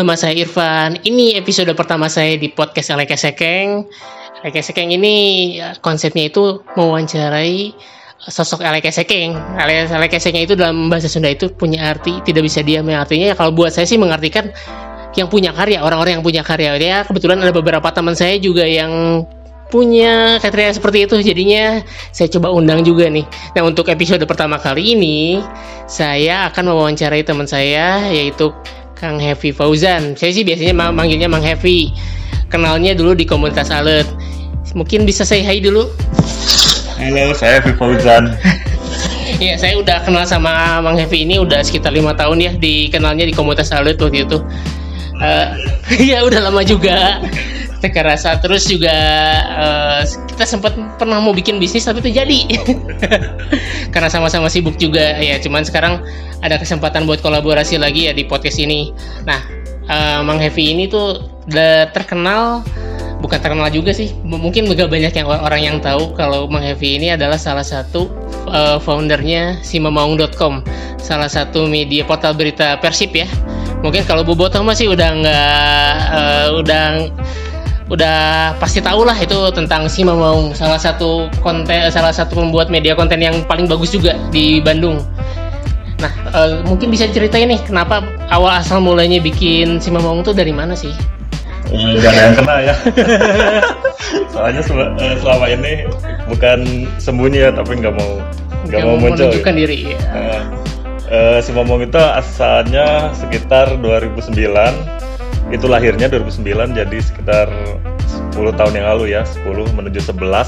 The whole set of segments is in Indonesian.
nama saya Irfan. Ini episode pertama saya di podcast Aleke Sekeng. Aleke Sekeng ini ya, konsepnya itu mewawancarai sosok Aleke Sekeng. Aleke Sekeng itu dalam bahasa Sunda itu punya arti tidak bisa diam. Yang artinya ya kalau buat saya sih mengartikan yang punya karya, orang-orang yang punya karya. Ya kebetulan ada beberapa teman saya juga yang punya kriteria seperti itu jadinya saya coba undang juga nih nah untuk episode pertama kali ini saya akan mewawancarai teman saya yaitu Kang Heavy Fauzan. Saya sih biasanya ma- manggilnya Mang Heavy. Kenalnya dulu di komunitas alet. Mungkin bisa saya hai dulu. Halo, saya Heavy Fauzan. ya saya udah kenal sama Mang Heavy ini udah sekitar lima tahun ya dikenalnya di komunitas alet waktu itu. Ya udah lama juga Teka rasa. Terus juga eh, kita sempat pernah mau bikin bisnis tapi itu jadi. Karena sama-sama sibuk juga. Ya cuman sekarang ada kesempatan buat kolaborasi lagi ya di podcast ini. Nah eh, Mang Heavy ini tuh udah terkenal. Bukan terkenal juga sih. Mungkin gak banyak yang orang yang tahu kalau Mang Heavy ini adalah salah satu eh, foundernya simamaung.com salah satu media portal berita Persib ya. Mungkin kalau Bobotoh masih udah nggak eh, udah udah pasti tahu lah itu tentang si Maung salah satu konten salah satu pembuat media konten yang paling bagus juga di Bandung. Nah eh, mungkin bisa diceritain nih kenapa awal asal mulanya bikin si Maung tuh dari mana sih? Eh, Gak ada yang kena ya. Soalnya sel- eh, selama ini bukan sembunyi ya, tapi nggak mau nggak mau muncul. menunjukkan diri. Ya. Eh, eh, si Momong itu asalnya sekitar 2009. Itu lahirnya 2009, jadi sekitar 10 tahun yang lalu ya, 10 menuju 11.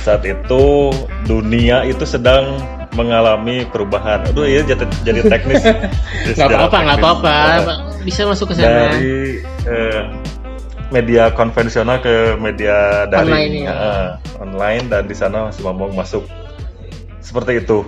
Saat itu dunia itu sedang mengalami perubahan. Aduh ya jadi, jadi teknis. Nggak apa-apa, nggak apa-apa. Bisa masuk ke sana. dari eh, media konvensional ke media daring Online ya. Eh, online dan di sana masih ngomong masuk seperti itu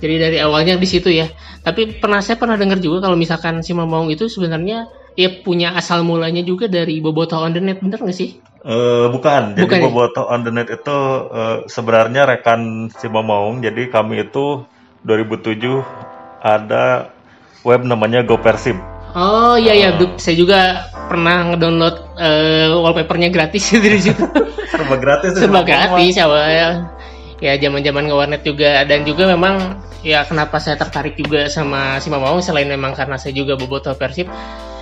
Jadi dari awalnya di situ ya. Tapi pernah saya pernah dengar juga kalau misalkan si Maung itu sebenarnya ya punya asal mulanya juga dari Boboto on the net, bener nggak sih? Eh, bukan jadi Bukan ya? Boboto on the net itu eh, sebenarnya rekan si Momaung jadi kami itu 2007 ada web namanya Go Persib Oh iya ya, saya juga pernah ngedownload eh, wallpapernya gratis dari situ. serba gratis tuh, Serba gratis awalnya. Ya zaman-zaman nge-warnet juga dan juga memang ya kenapa saya tertarik juga sama si Mamau selain memang karena saya juga bobotoh Persib.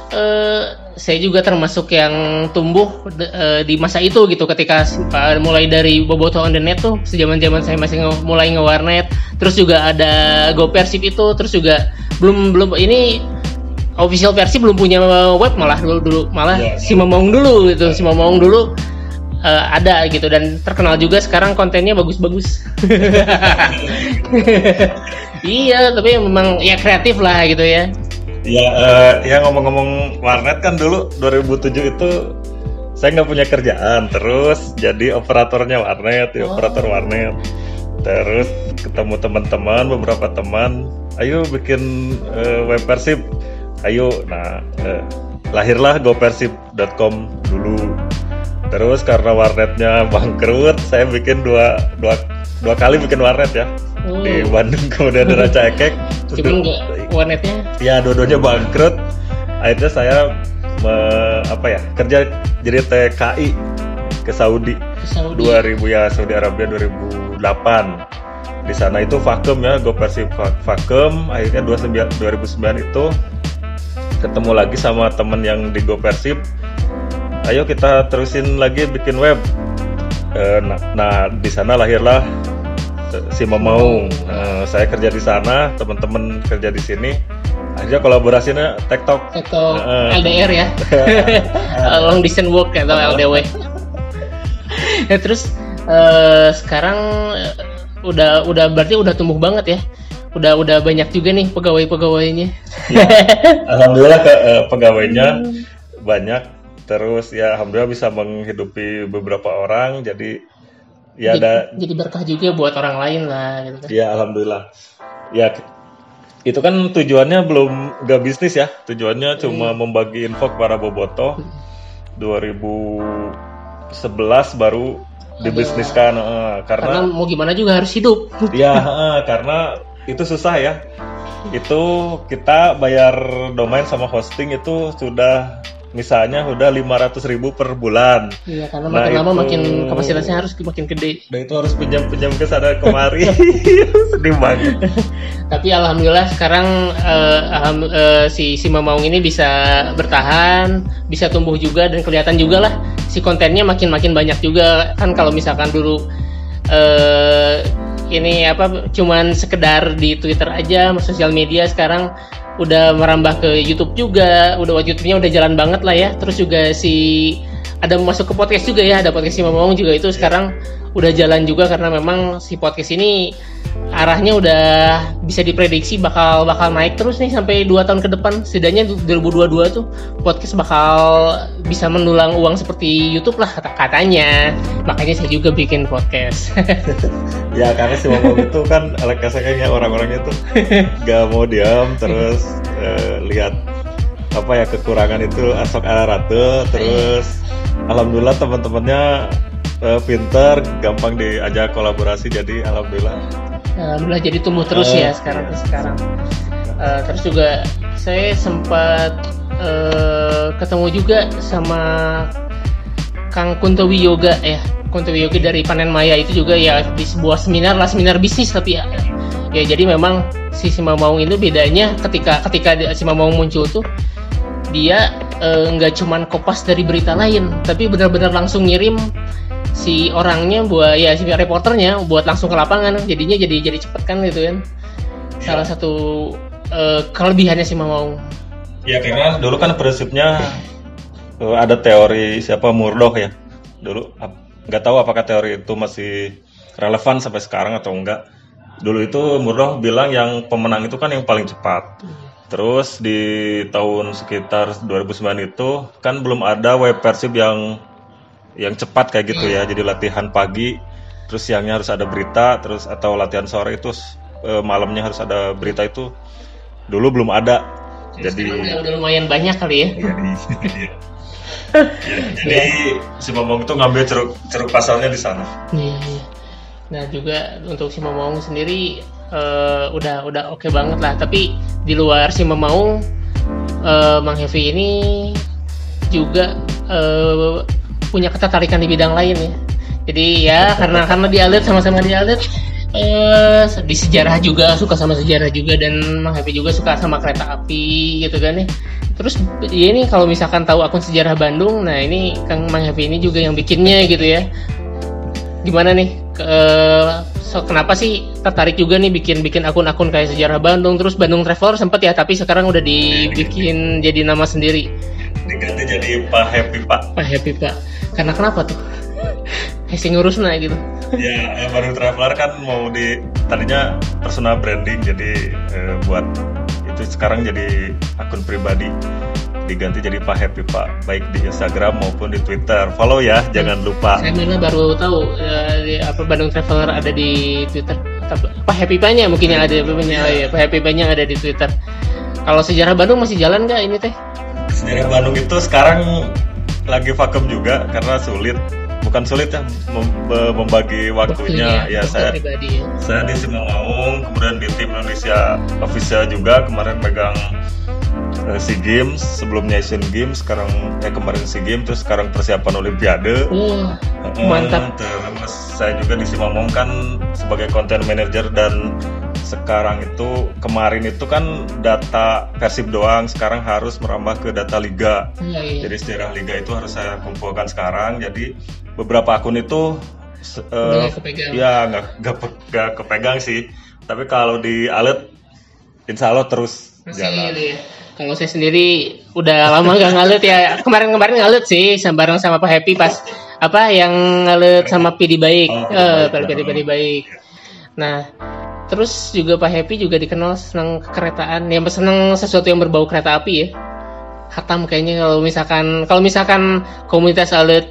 Eh, saya juga termasuk yang tumbuh de- eh, di masa itu gitu ketika eh, mulai dari bobotoh on the net tuh sejaman-zaman saya masih nge- mulai nge-warnet. Terus juga ada Go Persib itu terus juga belum belum ini official versi belum punya web malah dulu dulu malah Iya, si Momong dulu gitu si Momong dulu eh, ada gitu. Dan terkenal juga sekarang kontennya bagus-bagus. Iya tapi memang ya kreatif lah gitu ya Ya, eh, ya ngomong-ngomong warnet kan dulu 2007 itu saya nggak punya kerjaan, terus jadi operatornya warnet, ya, Oh. operator warnet. Terus ketemu teman-teman, beberapa teman, ayo bikin eh, web persib, ayo. Nah, eh, lahirlah gopersib.com dulu. Terus karena warnetnya bangkrut, saya bikin dua dua dua kali bikin warnet ya Oh. di Bandung kemudian di Raca Ekek. Cuman nggak warnetnya? Ya dua-duanya bangkrut. Akhirnya saya me- apa ya kerja jadi TKI ke Saudi. Ke Saudi. 2000 ya Saudi Arabia 2008 di sana itu vakum ya Go Persib va- vakum. Akhirnya 29 2009 itu ketemu lagi sama temen yang di Go Persib. Ayo kita terusin lagi bikin web. Eh, nah, nah, di sana lahirlah si Mamaung Eh, saya kerja di sana teman-teman kerja di sini. Akhirnya kolaborasinya TikTok. Atau Heeh. LDR ya. Long distance work atau LDW ya terus eh, sekarang eh, udah udah berarti udah tumbuh banget ya. Udah udah banyak juga nih pegawai pegawainya Alhamdulillah ke eh, pegawainya banyak. Terus ya alhamdulillah bisa menghidupi beberapa orang. Jadi ya ada jadi berkah juga buat orang lain lah gitu kan. ya alhamdulillah. Ya itu kan tujuannya belum gak bisnis ya. Tujuannya cuma membagi info kepada boboto. 2011 baru dibisniskan eh, karena karena mau gimana juga harus hidup. Ya eh, karena itu susah ya. Itu kita bayar domain sama hosting itu sudah misalnya udah 500 ribu per bulan. Iya, karena Nah, makin lama itu- makin kapasitasnya harus makin gede. Dan itu harus pinjam-pinjam ke sana kemari. Sedih banget. Tapi alhamdulillah sekarang eh, alham- eh, si si Mamaung ini bisa bertahan, bisa tumbuh juga dan kelihatan juga lah si kontennya makin makin banyak juga kan kalau misalkan dulu eh ini apa cuman sekedar di Twitter aja sosial media sekarang udah merambah ke YouTube juga, udah YouTube-nya udah jalan banget lah ya. Terus juga si ada masuk ke podcast juga ya, ada podcast si Mamaung juga itu sekarang udah jalan juga karena memang si podcast ini arahnya udah bisa diprediksi bakal bakal naik terus nih sampai 2 tahun ke depan. Setidaknya 2022 tuh podcast bakal bisa mendulang uang seperti YouTube lah kata- katanya. Makanya saya juga bikin podcast. Ya karena si Momong itu kan kayaknya orang-orangnya tuh gak mau diam terus eh, lihat apa ya kekurangan itu asok ratu terus alhamdulillah teman-temannya eh, pinter gampang diajak kolaborasi jadi alhamdulillah. Alhamdulillah jadi tumbuh terus Oh, ya sekarang iya. sekarang. Eh, terus juga saya sempat eh, ketemu juga sama Kang Kuntowi Yoga ya Kuntowi Yoga dari Panen Maya. Itu juga ya di sebuah seminar lah seminar bisnis tapi ya, ya jadi memang si Simamaung itu bedanya ketika ketika di- Simamaung muncul tuh dia eh, nggak cuman kopas dari berita lain tapi benar-benar langsung ngirim si orangnya buat ya si reporternya buat langsung ke lapangan. Jadinya jadi jadi cepet kan gitu kan. Salah satu eh, kelebihannya si Mamaung ya karena dulu kan prinsipnya eh, ada teori siapa Murdoch ya. Dulu nggak tahu apakah teori itu masih relevan sampai sekarang atau enggak. Dulu itu Murdoch bilang yang pemenang itu kan yang paling cepat. Terus di tahun sekitar 2009 itu kan belum ada web persib yang yang cepat kayak gitu ya. Jadi latihan pagi, terus siangnya harus ada berita, terus atau latihan sore itu eh, malamnya harus ada berita itu dulu belum ada. Jadi udah, udah lumayan banyak kali ya Iya, iya, iya. jadi si Momong itu ngambil ceruk ceruk pasarnya di sana. Iya, iya. Nah juga untuk si Mamaung sendiri eh, udah udah oke banget lah. Tapi di luar si Mamaung, eh, Mang Hevi ini juga eh, punya ketertarikan di bidang lain ya. Jadi ya karena karena di Alit sama-sama di Alit eh di sejarah juga suka sama sejarah juga dan Mang Hevi juga suka sama kereta api gitu kan ya. Terus ya ini kalau misalkan tahu akun sejarah Bandung, nah ini Kang Mang Hevi ini juga yang bikinnya gitu ya gimana nih ke- so, kenapa sih tertarik juga nih bikin bikin akun-akun kayak sejarah Bandung terus Bandung Traveler sempet ya tapi sekarang udah dibikin jadi nama sendiri Diganti jadi Pak Happy Pak. Pak Happy Pak karena kenapa tuh? Hesi ngurus nah gitu. Ya, baru traveler kan mau di tadinya personal branding jadi eh, buat itu sekarang jadi akun pribadi. Diganti jadi Pak Happy Pak baik di Instagram maupun di Twitter. Follow ya, jangan lupa. saya malah baru tahu eh, di, apa Bandung Traveler ada di Twitter. Pak Happy Pak-nya mungkin yang ada punya oh iya, Pak Happy Pak-nya ada di Twitter. Kalau sejarah Bandung masih jalan nggak ini teh? Sejarah Bandung itu sekarang lagi vakum juga karena sulit. Bukan sulit ya mem- membagi waktunya. Ya waktu saya pribadi ya saya di Simalungun, kemudian di tim Indonesia official juga kemarin megang eh, SEA Games, sebelumnya Asian Games, sekarang eh kemarin SEA Games, terus sekarang persiapan Olimpiade. Heeh, mantap. Terus saya juga di Simamong kan sebagai content manager dan sekarang itu kemarin itu kan data Persib doang, sekarang harus merambah ke data liga. Iya, iya. Jadi sejarah liga itu harus saya kumpulkan sekarang. Jadi beberapa akun itu kepegang. ya nggak nggak pe- nggak kepegang sih. Tapi kalau di Alet, Insya Allah terus Masih jalan. gitu ya. Kalau saya sendiri udah lama gak ngalut ya. Kemarin-kemarin ngalut sih sama bareng sama Pak Happy pas apa yang ngalut sama PD baik. Oh, Eh, baik. PD baik. Nah, terus juga Pak Happy juga dikenal senang keretaan, yang senang sesuatu yang berbau kereta api ya. Hatam kayaknya kalau misalkan kalau misalkan komunitas alut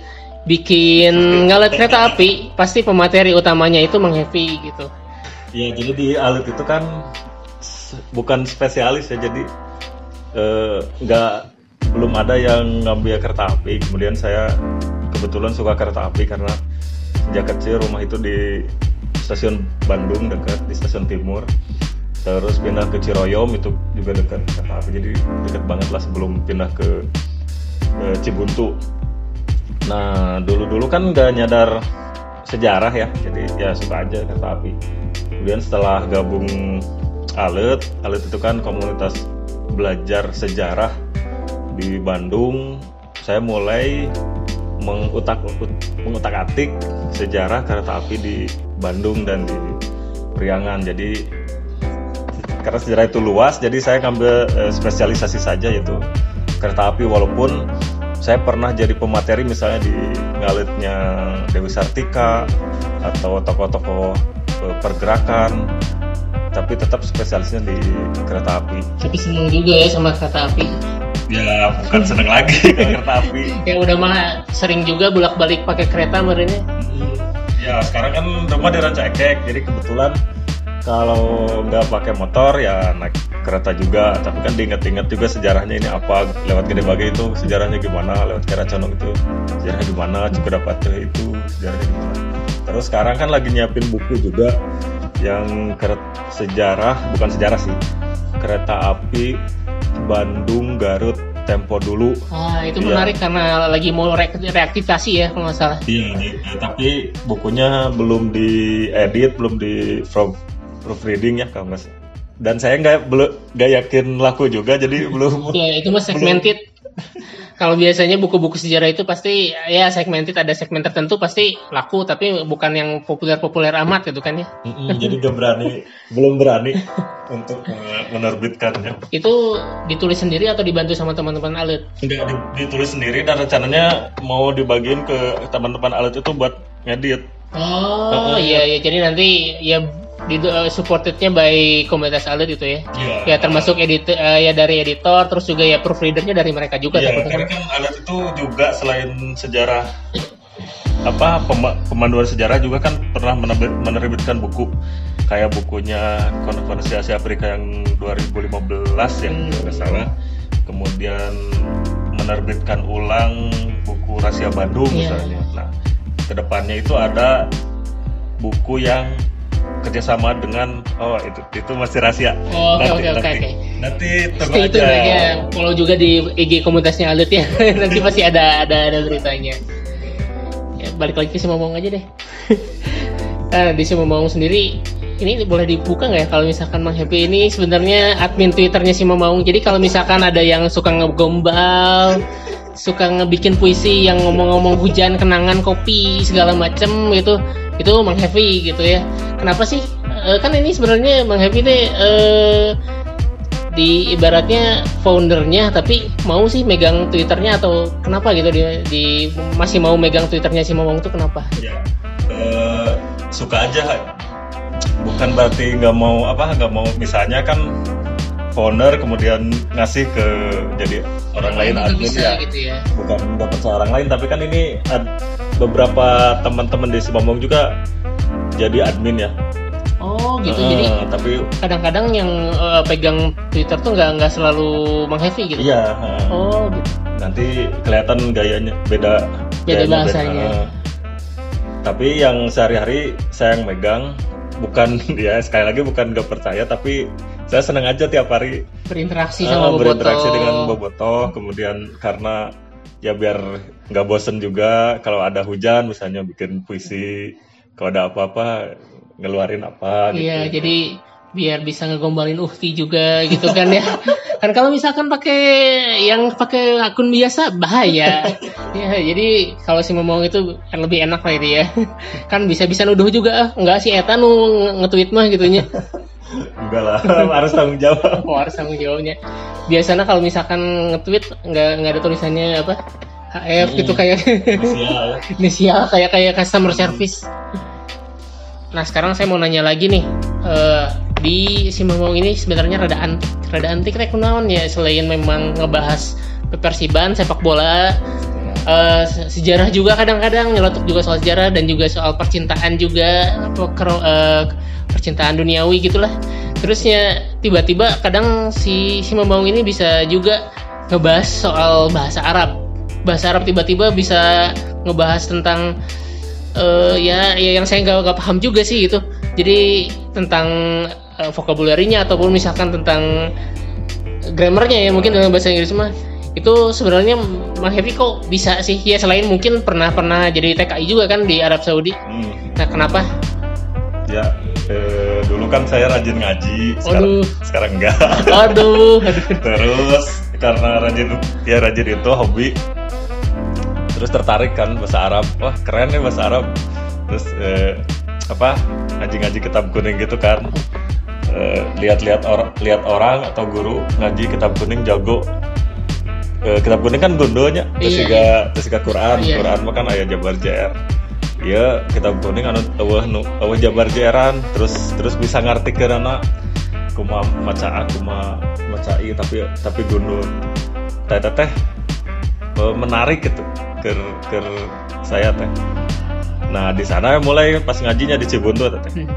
bikin ngalut kereta api, pasti pemateri utamanya itu Mang Happy gitu. Ya jadi di Alit itu kan bukan spesialis ya jadi eh, nggak belum ada yang ngambil kereta api. Kemudian saya kebetulan suka kereta api karena sejak kecil rumah itu di stasiun Bandung dekat di stasiun Timur. terus pindah ke Ciroyom itu juga dekat. Kereta api jadi dekat banget lah sebelum pindah ke, ke Cibuntu. Nah dulu dulu kan nggak nyadar sejarah ya jadi ya suka aja kereta api kemudian setelah gabung Alet Alet itu kan komunitas belajar sejarah di Bandung. Saya mulai mengutak mengutak atik sejarah kereta api di Bandung dan di Priangan. Jadi karena sejarah itu luas jadi saya ngambil eh, spesialisasi saja yaitu kereta api walaupun saya pernah jadi pemateri misalnya di ngalitnya Dewi Sartika atau tokoh-tokoh eh, pergerakan tapi tetap spesialisnya di kereta api. Tapi seneng juga ya sama kereta api. Ya bukan seneng lagi ke kereta api. Ya udah mah sering juga bolak-balik pakai kereta merenya ya sekarang kan rumah di Ranca Ekek jadi kebetulan kalau nggak pakai motor ya naik kereta juga. Tapi kan diinget-inget juga sejarahnya ini apa lewat Gede Bage itu sejarahnya gimana lewat Kera Condong itu sejarahnya gimana juga dapat itu sejarahnya gimana. Terus sekarang kan lagi nyiapin buku juga yang kereta sejarah bukan sejarah sih kereta api Bandung Garut Tempo dulu ah itu Iya. menarik karena lagi mau re- reaktivasi ya kalau nggak salah Iya, eh, tapi bukunya belum diedit, belum di from proofreading ya kalau nggak salah. Dan saya nggak belum nggak yakin laku juga, jadi belum. ya itu mah segmented kalau biasanya buku-buku sejarah itu pasti ya segmented ada segmen tertentu pasti laku tapi bukan yang populer-populer amat gitu kan ya Mm-mm, jadi nggak berani, belum berani untuk menerbitkannya. itu ditulis sendiri atau dibantu sama teman-teman alit Nggak di- ditulis sendiri dan rencananya mau dibagiin ke teman-teman alat itu buat ngedit. oh iya iya jadi nanti ya di eh, supportednya by komunitas alit itu ya Iya. ya termasuk edit eh, ya dari editor terus juga ya proofreadernya dari mereka juga Iya, takutnya. karena kan alat itu juga selain sejarah apa pema- pemanduan sejarah juga kan pernah menerbit- menerbitkan buku kayak bukunya Konferensi Asia Afrika yang 2015 ya Hmm. nggak salah. Kemudian menerbitkan ulang buku Rahasia Bandung Iya. misalnya. Nah, ke depannya itu ada buku yang kerjasama dengan oh itu itu masih rahasia. Oh, oke, oke, oke, nanti, oke. nanti tunggu tune aja. ya. Follow juga di IG komunitasnya Alit ya. Nanti pasti ada ada ada beritanya. Ya, balik lagi ke si Momong aja deh. nah, di si Momong sendiri ini boleh dibuka nggak ya kalau misalkan Mang Happy ini sebenarnya admin Twitternya si Momong. Jadi kalau misalkan ada yang suka ngegombal, suka ngebikin puisi yang ngomong-ngomong hujan, kenangan, kopi segala macem gitu, itu Mang Happy gitu ya. Kenapa sih? Eh, kan ini sebenarnya Mang Happy deh eh, di ibaratnya foundernya tapi mau sih megang twitternya atau kenapa gitu di, di- masih mau megang twitternya si Momong tuh kenapa? ya eh, suka aja bukan berarti nggak mau apa nggak mau misalnya kan founder kemudian ngasih ke jadi orang lain admin bisa ya gitu ya. bukan dapat ke orang lain tapi kan ini ad- beberapa teman-teman di Simomong juga jadi admin ya Oh gitu Eh, jadi tapi kadang-kadang yang eh, pegang Twitter tuh nggak nggak selalu Mang Heavy gitu. iya eh, Oh gitu. nanti kelihatan gayanya beda Beda gayanya bahasanya. eh. tapi yang sehari-hari saya yang megang bukan ya sekali lagi bukan nggak percaya tapi saya senang aja tiap hari Berinteraksi eh, sama Boboto. berinteraksi dengan Boboto kemudian karena ya biar nggak bosen juga kalau ada hujan misalnya bikin puisi kalau ada apa-apa ngeluarin apa gitu Iya jadi biar bisa ngegombalin Uhti juga gitu kan ya. kan kalau misalkan pakai yang pakai akun biasa bahaya. ya jadi kalau si Momong itu kan lebih enak lah itu ya. kan bisa-bisa nuduh juga ah enggak sih eta nu nge-tweet mah gitunya. enggak lah harus tanggung jawab Oh, harus tanggung jawabnya. Biasanya kalau misalkan nge-tweet nggak nggak ada tulisannya apa HF gitu kayak Sial. inisial kayak kayak customer service. Nah sekarang saya mau nanya lagi nih Eh, di si Momong ini sebenarnya rada antik, rada antik rek ya selain memang ngebahas Persiban sepak bola se- sejarah juga kadang-kadang nyelotok juga soal sejarah dan juga soal percintaan juga eh, percintaan duniawi gitulah. Terusnya tiba-tiba kadang si si Momong ini bisa juga ngebahas soal bahasa Arab. Bahasa Arab tiba-tiba bisa ngebahas tentang eh ya, ya yang saya nggak nggak paham juga sih gitu. Jadi tentang uh, vocabulary-nya ataupun misalkan tentang grammarnya ya mungkin dalam bahasa Inggris mah itu sebenarnya Mang Heavy kok bisa sih? Ya selain mungkin pernah pernah jadi TKI juga kan di Arab Saudi. Hmm. nah kenapa? Ya, eh, dulu kan saya rajin ngaji, sekarang, Aduh. sekarang enggak. aduh aduh Terus karena rajin ya rajin itu hobi, terus tertarik kan bahasa Arab. Wah keren nih bahasa Arab. Terus eh, apa ngaji-ngaji kitab kuning gitu kan. Eh, lihat-lihat orang lihat orang atau guru ngaji kitab kuning jago. Eh, kitab kuning kan gondonya, terus Iya, juga terus juga Quran, Iya. Quran mah kan ayat Jabar JR. Iya, kitab kuning anu eueuh nu eueuh Jabar JR-an, terus terus bisa ngarti anak kuma maca kuma macai tapi tapi gundul. Teh teh teh eh, menarik gitu ke ke saya teh. Nah di sana mulai pas ngajinya di Cibuntu teh. Hmm.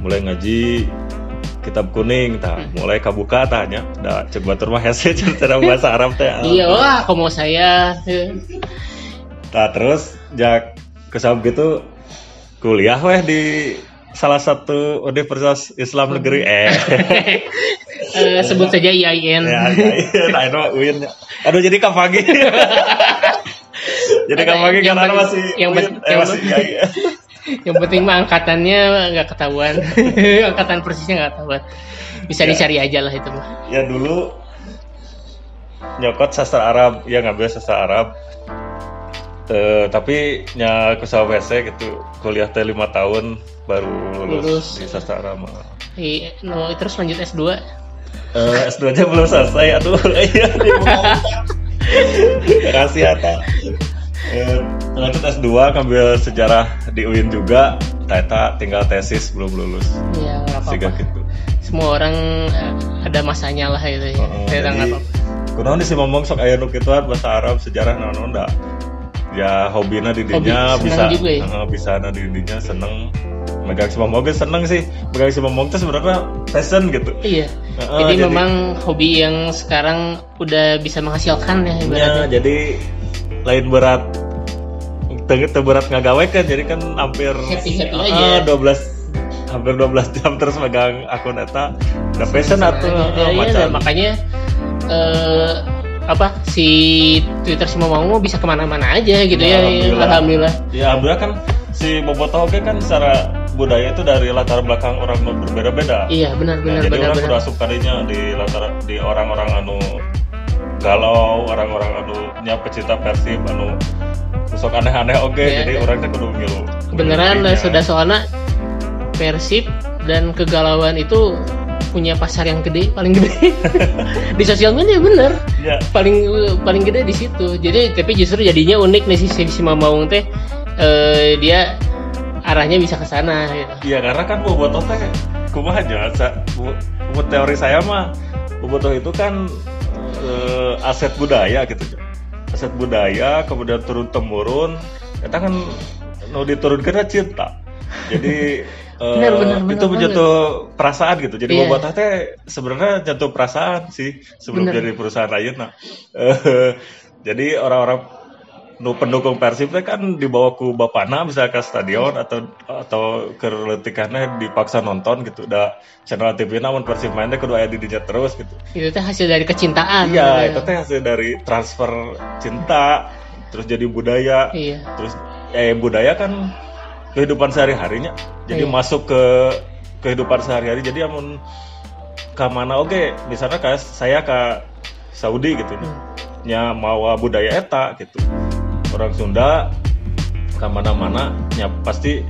mulai ngaji kitab kuning tah. Hmm. mulai kabuka tanya da cek batur mah hese cara bahasa Arab teh. Iya kok mau saya. Nah terus jak kesab gitu kuliah weh di salah satu Universitas Islam Negeri eh. Eh, sebut saja IAIN ya ya nah UIN. Aduh jadi kapagi jadi Ada kapagi yang karena masih yang penting- eh, yang masih penting- iya. yang penting mah angkatannya nggak ketahuan. Angkatan persisnya nggak ketahuan. Bisa Ya. dicari aja lah itu mah. Ya dulu nyokot sastra Arab. Ya ngambil sastra Arab Eh, tapi nya ke WC gitu kuliah teh lima tahun baru lulus, Lulus. di sastra Arab I, no, terus lanjut S2 Eh, S2 aja belum selesai aduh iya mau kasih Ata Eh, lanjut S2 ngambil sejarah di UIN juga. Teta tinggal tesis belum lulus. Ya sehingga apa-apa. Gitu. Semua orang eh, ada masanya lah itu ya. Saya nggak jadi apa-apa. kunaon sih ngomong sok aya nu kituan bahasa Arab sejarah naon ndak ya hobina di dinya Hobi, bisa juga ya? bisa na di dinya seneng. Megang si ge seneng sih. Megang si momong teh sebenarnya passion gitu. Iya. Heeh, jadi, jadi- memang hobi yang sekarang udah bisa menghasilkan ya Ya, ibaratnya. jadi lain berat teu berat ngagawe kan jadi kan hampir Happy-happy ah, aja. 12 hampir 12 jam terus megang akun eta. Udah passion atuh Ya, iya, makanya eh, apa si Twitter Momong mau bisa ke mana-mana aja gitu Ya, ya, alhamdulillah. Ya alhamdulillah kan si Bobotoh kan secara budaya itu dari latar belakang orang berbeda-beda. Iya benar Nah, benar jadi benar orang benar. udah asup kadinya di latar di orang-orang anu galau, orang-orang anu nya pecinta Persib anu sok aneh-aneh oke, Iya, jadi iya. orang teh kudu ngilu. Kebenaran Kudu sudah soalnya Persib dan kegalauan itu punya pasar yang gede paling gede. Di sosial media bener. Ya, paling paling gede di situ. Jadi tapi justru jadinya unik nih si si, si Mamawung teh eh, dia arahnya bisa ke sana gitu. iya karena kan Bobotoh teh kumaha aja bu- teori saya mah Bobotoh itu kan eh, aset budaya gitu aset budaya kemudian turun temurun kita kan mau diturunkan cinta. Jadi eh, benar, benar itu menjatuh perasaan gitu. Jadi Iya. Bobotoh teh sebenarnya jatuh perasaan sih sebelum Benar. jadi perusahaan lain nah. Eh, jadi orang-orang pendukung Persib kan dibawa ku bapana bisa ke stadion atau atau ke letikannya dipaksa nonton gitu. Udah channel TV namun Persib main teh kudu aya di dinya terus gitu. Itu teh hasil dari kecintaan. Iya itu teh hasil dari transfer cinta terus jadi budaya. Iya. Terus eh budaya kan kehidupan sehari-harinya. Jadi Iya. masuk ke kehidupan sehari-hari jadi amun ke mana oke misalnya kayak saya ke Saudi gitu Hmm. nya mawa budaya eta gitu. Orang Sunda ke mana-mana ya pasti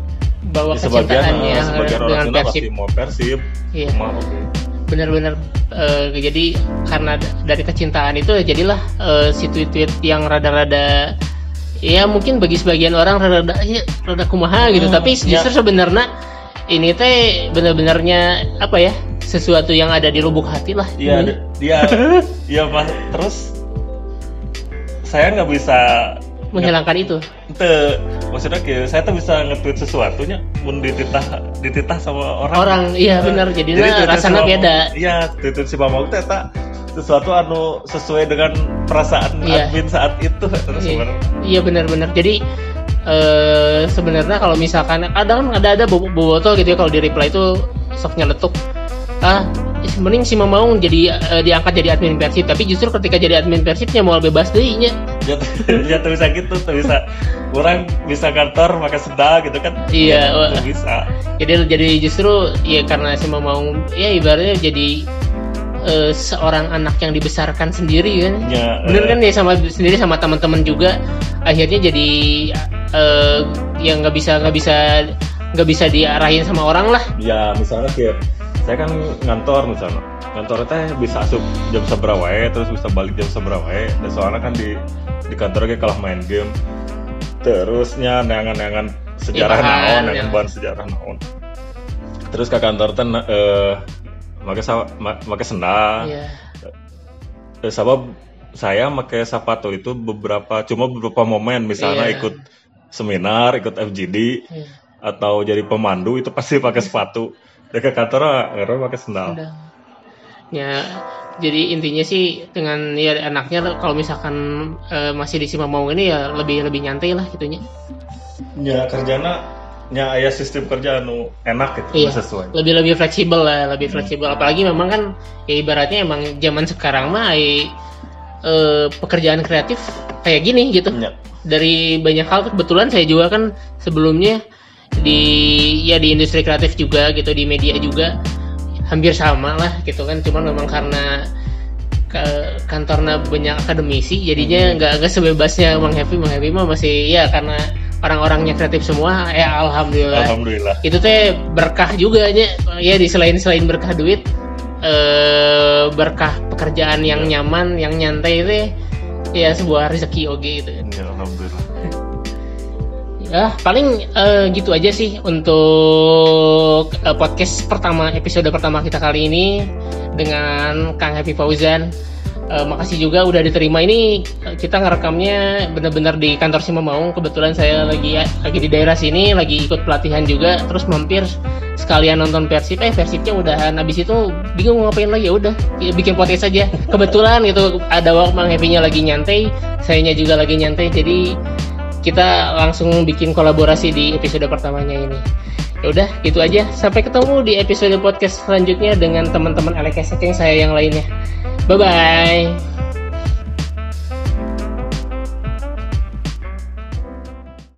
bawa di sebagian eh, sebagian orang dengan Sunda Persib. pasti mau Persib iya. mau oke benar-benar eh, jadi karena dari kecintaan itu jadilah eh, si tweet-tweet yang rada-rada ya mungkin bagi sebagian orang rada ya, rada kumaha gitu Hmm, tapi ya. justru sebenarnya ini teh benar-benarnya apa ya sesuatu yang ada di lubuk hati lah Iya, dia, iya mas. Terus saya nggak bisa menghilangkan itu. Ente, maksudnya kayak saya tuh bisa nge-tweet sesuatunya mun dititah dititah sama orang. orang iya benar. Jadi tweet rasanya beda. Iya, tweet si Mamau teh eta sesuatu anu sesuai dengan perasaan Iya. admin saat itu terus Iya. Iya benar-benar. Jadi eh sebenarnya kalau misalkan kadang kan ada ada bobo- boboto gitu ya kalau di reply itu sok nyeletuk ah mending si Mamaung jadi uh, diangkat jadi admin persib. Tapi justru ketika jadi admin persibnya mau bebas deh nya ya, ya tuh bisa gitu tuh bisa orang bisa kantor pakai sedang gitu kan. Iya ya, bisa. Jadi jadi justru ya karena si Mamaung ya ibaratnya jadi uh, seorang anak yang dibesarkan sendiri kan. Ya, bener uh, kan ya sama sendiri sama teman-teman juga. Akhirnya jadi uh, yang nggak bisa nggak bisa nggak bisa diarahin sama orang lah. Ya misalnya kayak saya kan ngantor misalnya kantor teh bisa asup jam seberapa ya terus bisa balik jam seberapa ya dan soalnya kan di di kantor kalah main game terusnya neangan-neangan sejarah naon ya. bahan sejarah naon terus ke kantor teh uh, pakai pakai sendal yeah. uh, sabab saya pakai sepatu itu beberapa cuma beberapa momen misalnya yeah. ikut seminar ikut FGD yeah. atau jadi pemandu itu pasti pakai sepatu ya ke kantor nggak pakai sendal. Ya jadi intinya sih dengan ya anaknya kalau misalkan e, masih di mau ini ya lebih lebih nyantai lah gitunya. Ya kerjanya nya ayah sistem kerja nu enak gitu iya, sesuai. Lebih lebih fleksibel lah lebih fleksibel. Hmm. apalagi memang kan ya ibaratnya emang zaman sekarang mah e, pekerjaan kreatif kayak gini gitu. Ya. dari banyak hal kebetulan saya juga kan sebelumnya di ya di industri kreatif juga gitu di media juga. Hampir sama lah gitu kan cuman memang karena ke kantornya banyak akademisi jadinya hmm. nggak nggak sebebasnya Bang Happy Bang Happy mah masih ya karena orang-orangnya kreatif semua ya alhamdulillah. Alhamdulillah. Itu teh berkah juga aja ya di selain selain berkah duit eh, berkah pekerjaan yang ya. nyaman yang nyantai itu ya sebuah rezeki oke gitu. Ya, alhamdulillah ya paling uh, gitu aja sih untuk uh, podcast pertama episode pertama kita kali ini dengan Kang Happy Fauzan. Uh, makasih juga udah diterima. Ini kita ngerekamnya bener-bener di kantor Sima Maung. Kebetulan saya lagi lagi di daerah sini lagi ikut pelatihan juga. Terus mampir sekalian nonton Persib. Eh Persibnya udah habis itu bingung ngapain lagi. Ya udah ya, bikin podcast saja kebetulan itu ada waktu Mang Happy-nya lagi nyantai sayanya juga lagi nyantai. Jadi kita langsung bikin kolaborasi di episode pertamanya ini. Ya udah, gitu aja. Sampai ketemu di episode podcast selanjutnya dengan teman-teman Alekesek yang saya yang lainnya. Bye bye.